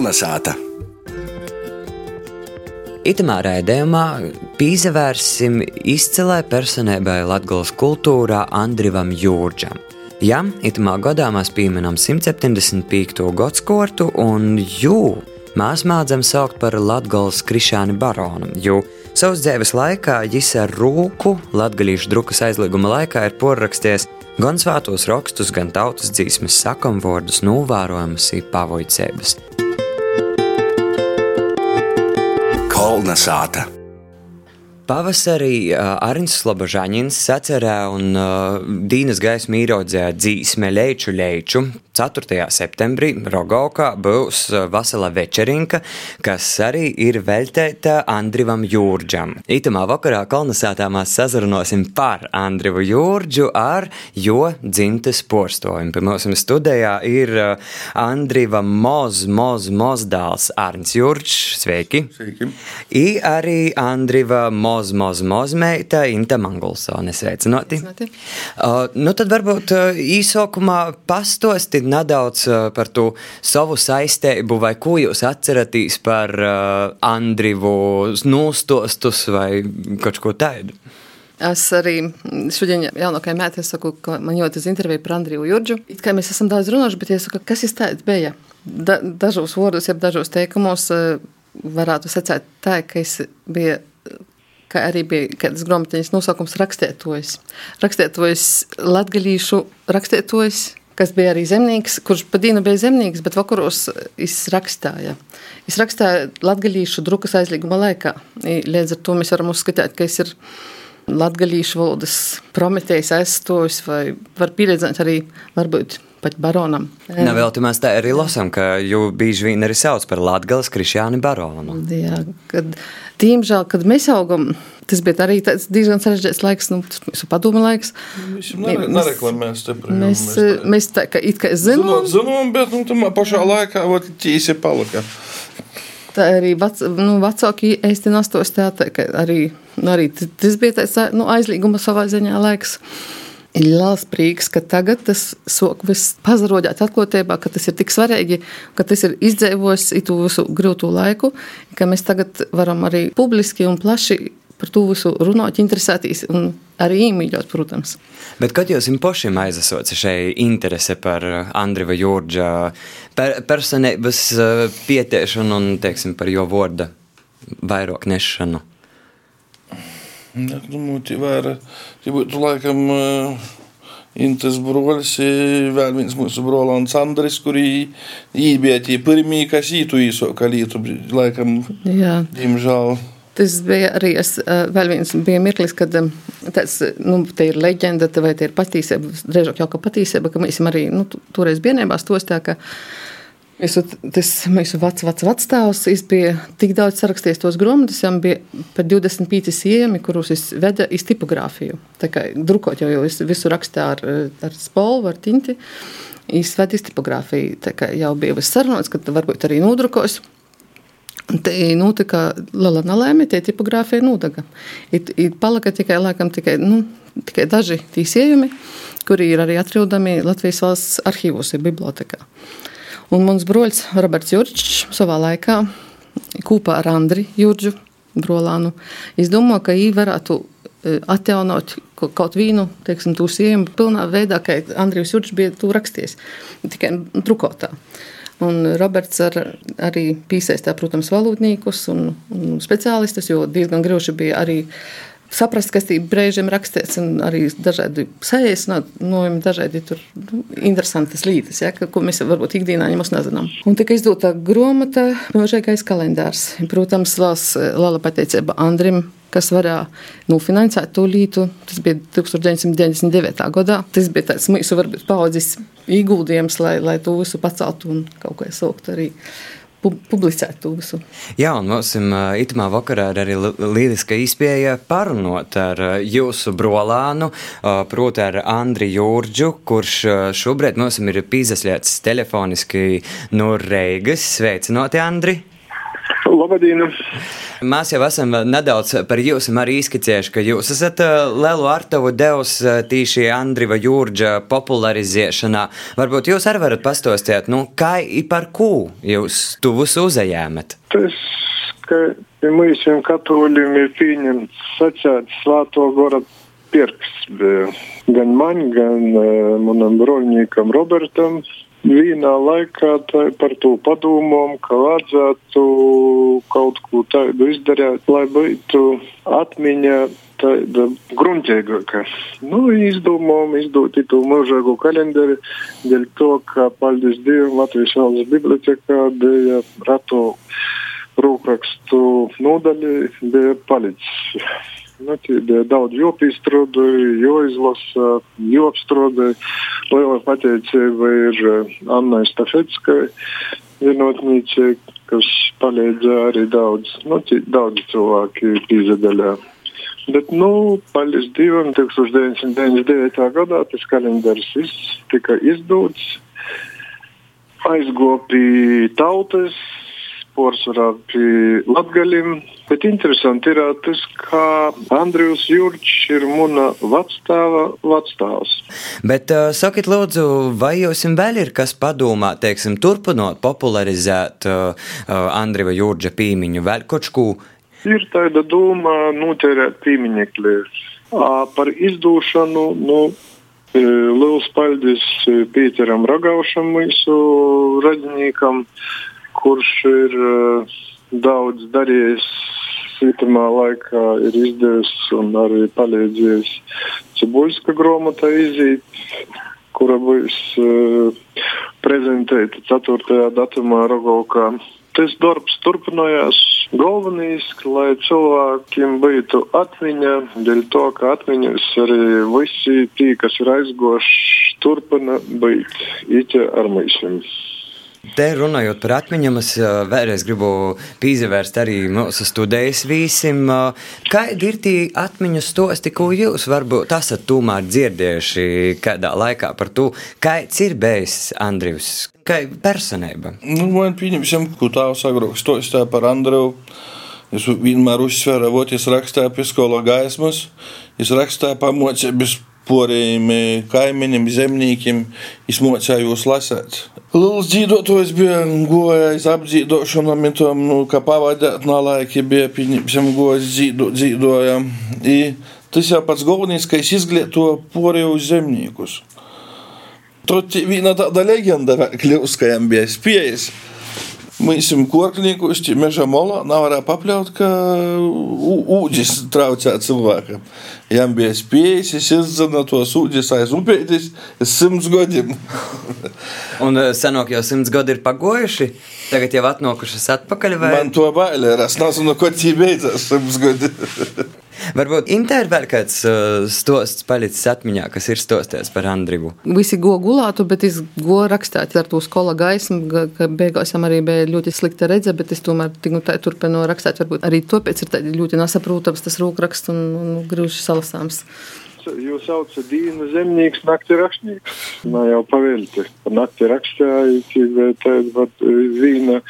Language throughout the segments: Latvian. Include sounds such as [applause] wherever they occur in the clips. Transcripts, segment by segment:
Kolnesāta! Itamā raidījumā pīzavērsim izcilai personībai Latvijas kultūrā Andrivam Jūrģam. Ja itamā gadā mēs pieminam 175. gadsimtu, un jū mēs mācām saukt par Latvijas krišāni baronu, jo savas dzīves laikā viņš ar rūku latgaļīšu drukas aizlieguma laikā ir porraksties gan svētos rakstus, gan tautas dzīsmes sakamvordus, novērojumus pavoicības. Kolna sāta! Pavasarī Arins Slobožāņins sacerēja un Dīnas gaismu īrodzēja dzīsme Leiču Leiču. 4. septembrī Rogaukā būs Vasala večerinka, kas arī ir veltēta Andrivam Jūrģam. Itamā vakarā kolonizētā mēs sazrunosim par Andrivu Jūrģu ar jo dzimtes porstojumu. Pie mums studijā ir Andriva Moz, Moz, Mozdāls Arns Jūrģs. Sveiki! Sveiki! I arī Andriva Moz, Moz, Mozmeita Inta Mangulsone. Sveicinoti! Uh, nu tad varbūt uh, īsākumā pastostīt nedaudz par to savu saistību, vai ko jūs atceraties par uh, Andrivu nūstostus vai kaut ko tādu? Es arī šodien jaunākajai mētē saku, ka man ļoti uz interviju par Andriju Jurģu. It kā mēs esam daudz runājuši, bet es saku, kas ir tāds bija? Da, dažos vārdos, jeb dažos teikumos varētu secēt tā, ka es biju ka arī bija kādas grāmatiņas nosaukums rakstētojas. Rakstētojas latgalīšu rakstētojas, kas bija arī zemnieks, kurš pa dienu bija zemnieks, bet vakaros izrakstāja. Izrakstāja latgalīšu drukas aizlieguma laikā. Līdz ar to mēs varam uzskatīt, ka es ir latgalīšu valodas prometējs aizstojis vai var pieredzēt arī varbūt pat baronam. Nav vēl tā, mēs tā arī lasām, ka jau bieži vien arī sauc par Latgales Krišjāni baronu. Jā, kad, diemžēl, kad mēs augam, tas bija arī diezgan sarežģīts laiks, nu, tas mūsu padomu laiks. Mēs nereklamējam stipri. Mēs, mēs, mēs tā kā it kā zinām. Zinām, bet, nu, tamā pašā laikā, ot, ķīsi palika. Tā arī vec, nu, vecāki īsti nastos tā, ka arī, arī tas bija tāds, nu, aizlīguma savā ziņā laiks ir liels prieks, ka tagad tas sok viss pazarodēt atklātībā, ka tas ir tik svarīgi, ka tas ir izdzīvojis itu visu grūto laiku, ka mēs tagad varam arī publiski un plaši par to visu runāt, interesēties un arī iemīļot, protams. Bet kad jūs pašiem aizsācat šai interese par Andriva Jurģa per, personības pietiešanu un, teiksim, par jo vorda vairāk nešanu? Ja, nu, tie, var, tie būtu laikam uh, Intas brolis, vēl viens mūsu brolāns Andris, kurī bija tie pirmie, kas ītu īsoka lītu, laikam, Jā. diemžēl. Tas bija arī es, vēl viens bija mirklis, kad tāds, nu, te ir leģenda, vai te ir patīsība, drēžāk jau ka patīsība, ka mēs arī, nu, toreiz bienībās tos tā, ka Visu, tas mūsu vecs, vecs, vecstāvs bija tik daudz sarakstījis tos grāmatas, viņam bija par 25 siemi, kurus es veda iz tipogrāfiju. Tā kā drukot jau, jau visu rakstīju ar, ar spolvu, ar tinti, izvedu iz tipogrāfiju. Tā kā jau bija viss sarunots, ka varbūt arī nodrukos. Te notika liela nelēma, tie tipogrāfija nodaga. It, it palika tikai, laikam, tikai, nu, tikai daži tīsējumi, kuri ir arī atrodami Latvijas valsts arhīvos, ir bibliotekā. Un mans broļs Roberts Jurčs savā laikā kopā ar Andri Jurģu Brolānu izdomāja, ka viņi varētu atjaunot kaut vienu, teiksim, tū siemu pilnā veidā, kā Andrijs Jurčs bija to rakstījis, tikai drukotā. Un Roberts ar, arī piesaistā, protams, valodniekus un, un speciālistus, jo diezgan grūti bija arī saprast, kas ir brīžiem rakstīts, un arī dažādi saīsinājumi, dažādi tur nu, interesantas lietas, ja, ko mēs varbūt ikdienā nezinām. Un tika izdota grāmata Mūžīgais kalendārs. Protams, liels, liela pateicība Andrim. Kas varēja nofinansēt to lītu, tas bija 1999. gadā. Tas bija tāds mūsu, paudzes ieguldījums, lai, lai to visu paceltu un kaut ko saukt arī publicēt to visu. Jā, un mums itamā vakarā ir arī lieliska izpēja parunot ar jūsu brolānu, proti ar Andri Jūrģu, kurš šobrīd mums ir pīzaslēts telefoniski no Reigas. Sveicinoti, Andri! Labdien! Mēs jau esam nedaudz par jums arī izskicējuši, ka jūs esat lielu artavu devis tīši Andriva Jūrģa popularizēšanā. Varbūt jūs arī varat pastostēt, nu, kā i par ko jūs tuvus uzējāmat? Tas, ka mēs katoļiem ir pieņemts sacēt svāto gora pirksts gan man, gan uh, manam broļniekam Robertam vienā laikā par to padomām, ka vajadzētu kaut ko tādu izdarīt, lai būtu atmiņa tāda gruntīgāka. Nu, izdomājām izdot to mūžīgo kalendāru, dēļ to, ka, paldies Dievam, Latvijas valsts bibliotekā bija rato rūkrakstu nodaļa, bija palicis. Nu, daudz jopīstrādāju, jo izlasa, jo apstrādāju. Liela pateicība ir eh, Annai Stafetskai, vienotnīcei, kas palīdzēja arī daudz, nu, daudz cilvēki pīzedaļā. Bet, nu, paldies Dievam, 1999. gadā tas kalendārs viss tika izdots, aizgopi tautas, porcelāna pie latgaļiem. Bet interesanti ir tas, ka Andrijs Jurčs ir mana vecstāva vecstāvs. Bet uh, sakiet, lūdzu, vai jums vēl ir kas padomā, teiksim, turpinot popularizēt uh, uh, Andrija Jurča pīmiņu, vēl kaut ko? Ir tāda doma notērēt pīmiņekļi. Par izdūšanu, nu, liels paldies Pīteram Ragaušam, mūsu radiniekam, kurš ir uh, daudz darījis citamā laikā ir izdevis un arī palīdzējis Cibuļska grāmatā izīt, kura būs uh, prezentēta 4. datumā Rogovkā. Tas darbs turpinājās. Galvenais, lai cilvēkiem būtu atmiņa, dēļ to, ka atmiņas arī visi tie, kas ir aizgoši, turpina būt īķa ar mūsim. Te runājot par atmiņām, es vēlreiz gribu pievērst arī mūsu studijas vīsim. Kādi ir tie atmiņu stosti, ko jūs varbūt esat tomēr dzirdējuši kādā laikā par to, kāds ir bijis Andrijs, kā personība? Nu, man pieņemsim, ko tā sagrok stostā par Andriju. Es vienmēr uzsveru, ka es rakstīju pie skolas gaismas, es rakstīju pamocības poriem kaimiņiem, zemniekiem, izmocējos lasēt. Liels dzīvotājs bija gojis apdzīvošanām, nu, kā pavadīt no laika, bija pieņemsim gojis dzīvojam. Tas jau pats galvenais, ka es izglīto porējus zemniekus. Tur viena tāda leģenda vēl kļūst, ka spējas. Mūsim korklīkus, meža molā nevarēja papļaut, ka ūdens traucē cilvēkam. Jām bija spējas, es izzina tos ūdens aiz upētis simts gadiem. Un senāk jau simts gadi ir pagojuši, tagad jau atnākušas atpakaļ. Vai? Man to bail ir, es nezinu, ko tie beidzās simts gadi. Varbūt Intēra vēl kāds uh, stosts palicis atmiņā, kas ir stosties par Andrivu. Visi go gulātu, bet es go rakstāt ar to skola gaismu, ka beigās arī bija ļoti slikta redze, bet es tomēr nu, turpinu rakstāt. Varbūt arī tāpēc ir ļoti nesaprotams tas rūkraksts un, un grūši salasāms. Jūs saucat Dīnu zemnieks, nakti rakstnieks. Nā jau pavēlti. Par nakti rakstāju, bet vīna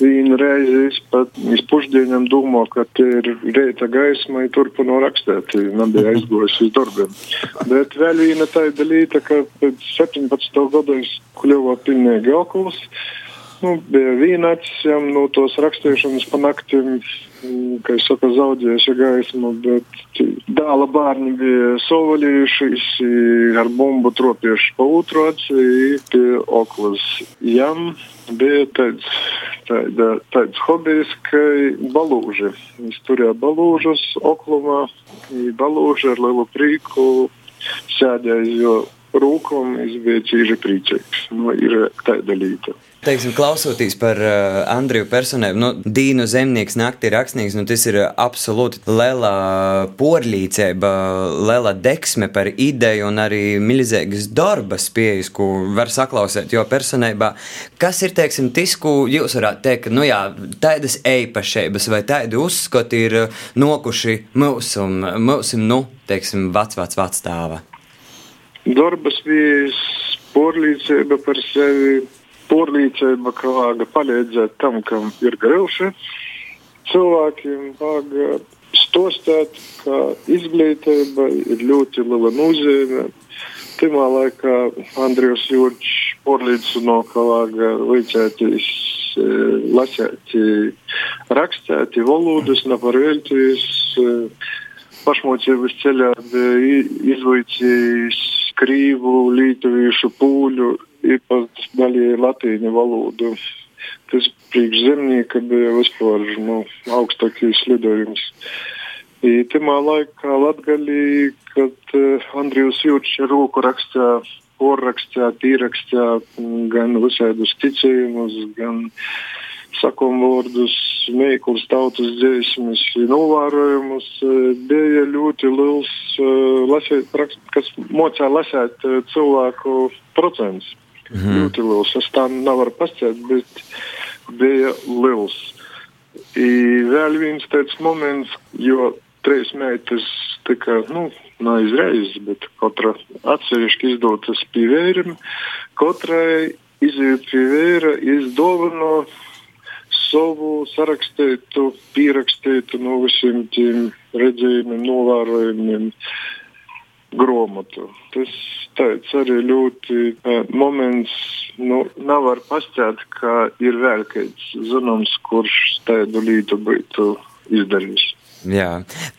Vienu reizi es pat uz pusdienām domāju, ka te ir reita gaisma, ja turpinu rakstīt. Nebija aizgājis uz darbiem. Bet vēl viena tāda lieta, ka pēc 17 gadu es kļuvu pilnīgi okulis. Nu, bija vīnācis, no tos rakstīšanas pa naktīm, kā es saku, zaudējuši gaismu, bet dāla bērni bija sovalījušies, ar bumbu tropieši pa otru aci, pie oklas jam bija tāds, tāda, tāds hobijs, ka balūži. Es turēju balūžus oklumā, balūži ar lielu prīku sēdēju, jo rūkam es biju cīži priecīgs. Nu, ir tāda līta. Teiksim, klausoties par uh, Andriju personēm, nu, Dīnu zemnieks, naktī rakstnieks, nu, tas ir absolūti liela porlīcība, liela deksme par ideju un arī milzīgas darba spējas, ko var saklausīt jo personībā. Kas ir, teiksim, tas, ko jūs varētu teikt, nu jā, tādas eipašības vai tādi uzskati ir nokuši mūsu, mūsu, nu, teiksim, vec, vec, vec stāva? Darba spējas, porlīcība par sevi porlīdzība, kā palīdzēt tam, kam ir grūti. cilvēkiem vajag stostāt, ka izglītība ir ļoti liela nozīme. Timā laikā Andrijs Jurčs porlīdzino, ka vajag līdzēties e, lasēt, rakstēt valodas, neparvēlties. E, pašmocības ceļā bija izvaicījis krīvu, lītuviešu, pūļu, īpat daļai latīņu valodu. Tas priekšzemnieka bija vispār nu, augstākais lidojums. I timā laikā Latgalī, kad uh, Andrijs Jūčs roku rakstā, porrakstā, pīrakstā gan visādus ticējumus, gan sakumvārdus, mīklas tautas dziesmas, novērojumus, bija ļoti liels, uh, lasēt, kas mocā lasēt uh, cilvēku procents. Mhm. Ļoti liels. Es tā nevaru pasciet, bet bija liels. I vēl viens tāds moments, jo trīs meitas tika, nu, neizreiz, bet katra atsevišķi izdotas pie vēriem, katrai iziet pie vēra, izdovano savu sarakstītu, pierakstītu no visiem tiem redzējumiem, novērojumiem grāmatu. Tas tāds arī ļoti uh, moments, nu, nav var pastāt, ka ir vēl kāds zināms, kurš tādu lietu būtu izdarījis. Jā.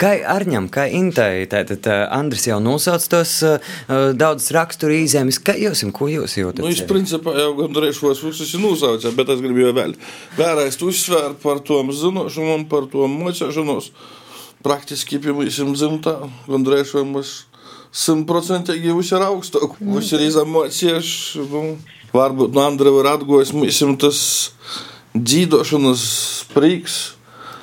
Kā Arņam, kā Intai, tātad Andris jau nosauc tos uh, daudz raksturu īzēmis. Kā jūs, ko jūs jūtat? Nu, es principā jau gandrīz šos visus nosaucu, bet es gribu jau vēl vēlreiz uzsvērt par tom zinošanu un par to mocēšanos. Praktiski, piemēram, zimtā, gandrīz vai mēs simtprocentīgi viss ir augstāk, viss ir izamocieši. Nu, varbūt no Andra var atgojis, mums tas dzīdošanas prīks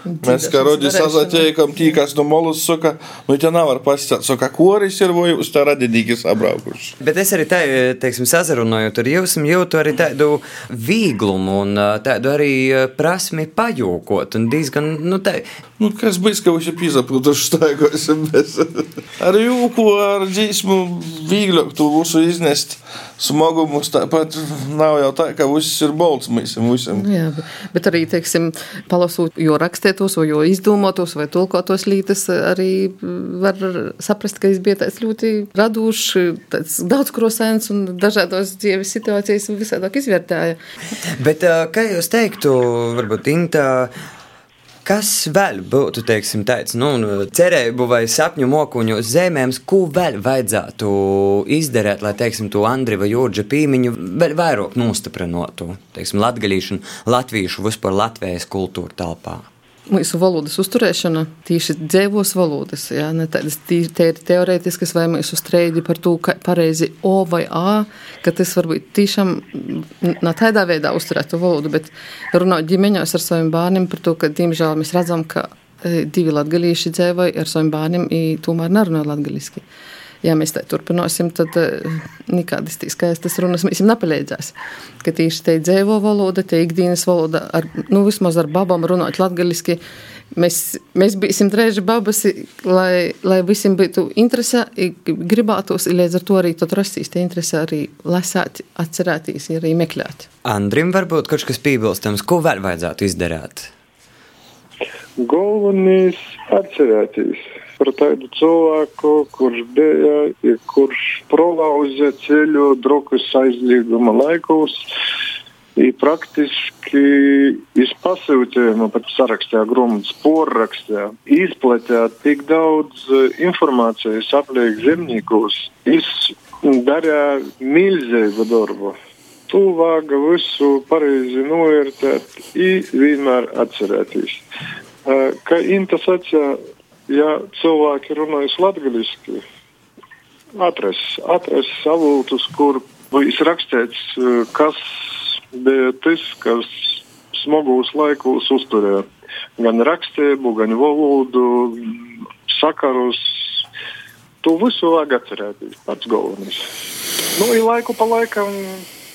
Mēs roģi sazatiekam tīkās no molus, saka, nu te nevar pasitāt, saka, koris ir vai uz tā radinīgi sabraukuši. Bet es arī te, teiksim, sazarunājot ar jums, jūtu arī tādu vīglumu un tādu arī prasmi pajūkot un diezgan, nu, tā. Nu, kas ka viņš ir pīzapilduši staigāsim, bet ar jūku, ar dzīsmu vīgļāk tu visu iznest smagumus tāpat nav jau tā, ka viss ir bolts visam. visam. Jā, bet, bet arī, teiksim, palasot, jo rakstētos, vai jo izdomātos, vai tulkotos lītas, arī var saprast, ka es biju tāds ļoti radošs, tāds daudzkrosēns un dažādos dzīves situācijas visādāk izvērtēja. Bet, kā jūs teiktu, varbūt Inta, Kas vēl būtu teiksim, tāds nu, cerību vai sapņu mokuņu zemēs, ko vēl vajadzētu izdarīt, lai teiksim, to Andriva Jūrģa pīmiņu vēl vairāk nostiprinātu, teiksim, latgalīšu un latviešu vispār Latvijas kultūra telpā? Mūsu valodas uzturēšana, tīši dzīvos valodas, ja, ne tādas tīri teorētiskas vai mūsu streidi par to, ka pareizi O vai A, ka tas varbūt tiešām nav tādā veidā uzturēt to valodu, bet runāt ģimeņos ar saviem bērniem par to, ka, diemžēl, mēs redzam, ka e, divi latgalīši dzīvoja ar saviem bērniem, tomēr nerunā latgaliski ja mēs tā turpināsim, tad uh, nekādas skaistas runas mums nepalīdzēs. Ka tieši te dzīvo valoda, te ikdienas valoda, ar, nu, vismaz ar babām runāt latgaliski. Mēs, mēs bijām drēži babas, lai, lai visiem būtu interese, gribētos, līdz ar to arī rastīs tie interese arī lasīt, atcerēties, arī meklēt. Andrim varbūt kaut kas piebilstams, ko vēl vajadzētu izdarīt? Galvenais atcerēties par tādu cilvēku, kurš bija, kurš prolauza ceļu drukas aizlieguma laikos. I praktiski izpasūtījuma pat sarakstīja grāmatas porrakstā, izplatīja tik daudz informācijas apliek zemniekus. Viņš darīja milzīgu darbu. Tu vāga visu pareizi novērtēt, vienmēr atcerēties. Kā Inta sacīja, ja cilvēki runājas latviešu, atrast, atrast avultus, kur bija rakstīts, eh, kas bija tas, kas smagos laikos uzturēja gan rakstību, gan valodu, sakarus. To visu vajag atcerēties, pats galvenais. Nu, ir laiku pa laikam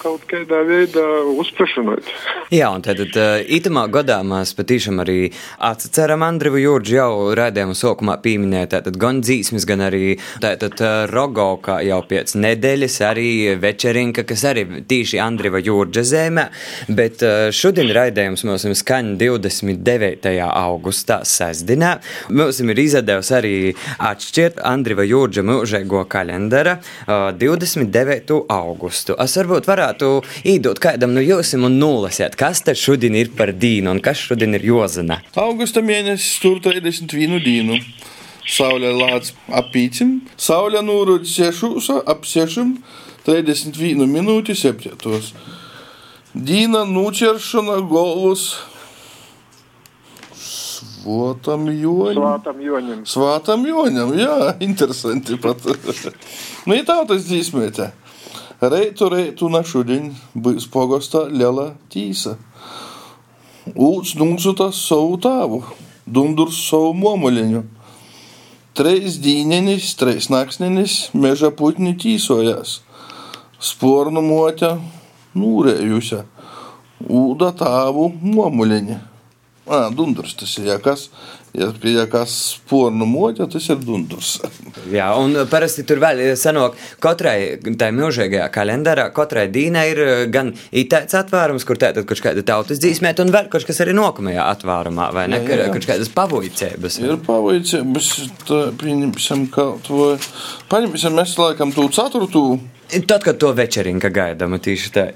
kaut kādā veidā uzplašināt. Jā, un tad uh, itamā gadā mēs patiešām arī atceram Andrivu Jurģu jau raidījumu sākumā pieminēt, tātad gan dzīsmis, gan arī tātad uh, Rogovka jau pēc nedēļas arī večerinka, kas arī tīši Andriva Jurģa zemē, bet uh, šodien raidījums mums skaņa 29. augustā sestdienā. Mums ir izdevusi arī atšķirt Andriva Jurģa mūžēgo kalendara uh, 29. augustu. Es varbūt varētu īdot kādam no jums un nolasīt, kas tad šodien ir par dīnu un kas šodien ir jozana. Augusta mēnesis tur 31 dienu. Saulē lācis apīcim, saulē nūrūdz sešūsa ap sešim, 31 minūti septietos. Dīna nuķeršana galvas svotam joņam. Svātam Joņam. Svātam joņam, jā, interesanti pat. [laughs] nu, ir tautas dzīsmēte. Рейту рейту на шудень спогоста лела тиса. Ūts nūsutas savu tavu, dumdurs savu momuliniu. Treis dīnenis, treis naksnenis, meža putni tīsojas, spornu motę, nūrējusią, ūda tavų momulinį. Ah, dundurs tas ir. Ja kas, ja, ja kas spornu moķa, tas ir dundurs. Jā, un parasti tur vēl ir sanāk, katrai tai milzīgajā kalendārā, katrai dīnai ir eh, gan ītāds atvērums, kur tātad kaut kāda tautas dzīsmēt, un vēl kaut kas arī nākamajā atvērumā, vai ne? Jā, jā. Kaut kādas pavojcības. Ir pavaicības, tā pieņemsim kaut vai. Paņemsim mēs laikam tu ceturtu. Tad, kad to večerinka gaidām, tieši tā.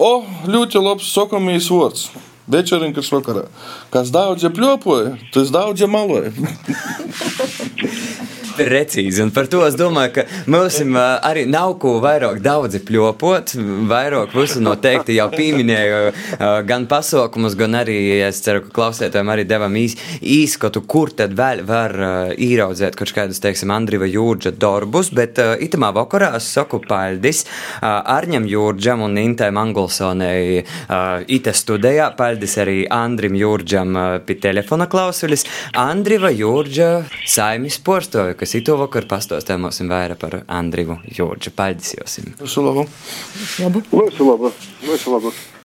O, ļoti labs sokamīs vārds. Вечеринка iš vakaro. Kas daudžia pliopui, tas daudžia malui. [laughs] Precīzi, un par to es domāju, ka mums arī nav ko vairāk daudzi pļopot. Vairāk visu noteikti jau pieminēju gan pasaukumus, gan arī es ceru, ka klausētājiem arī devam īs, īskatu, kur tad vēl var īraudzēt kaut kādus, teiksim, Andriva Jūrģa darbus, bet itamā vakarā es saku paļdis Arņam Jūrģam un Intai Mangulsonei ā, ite studijā, paļdis arī Andrim Jūrģam ā, pie telefona klausulis. Andriva Jūrģa saimis porstovi, kas citu vakaru pastāstīsim vairāk par Andriju Jorģu. Paldies jums! Visu labu! Labu! Visu labu! Visu labu.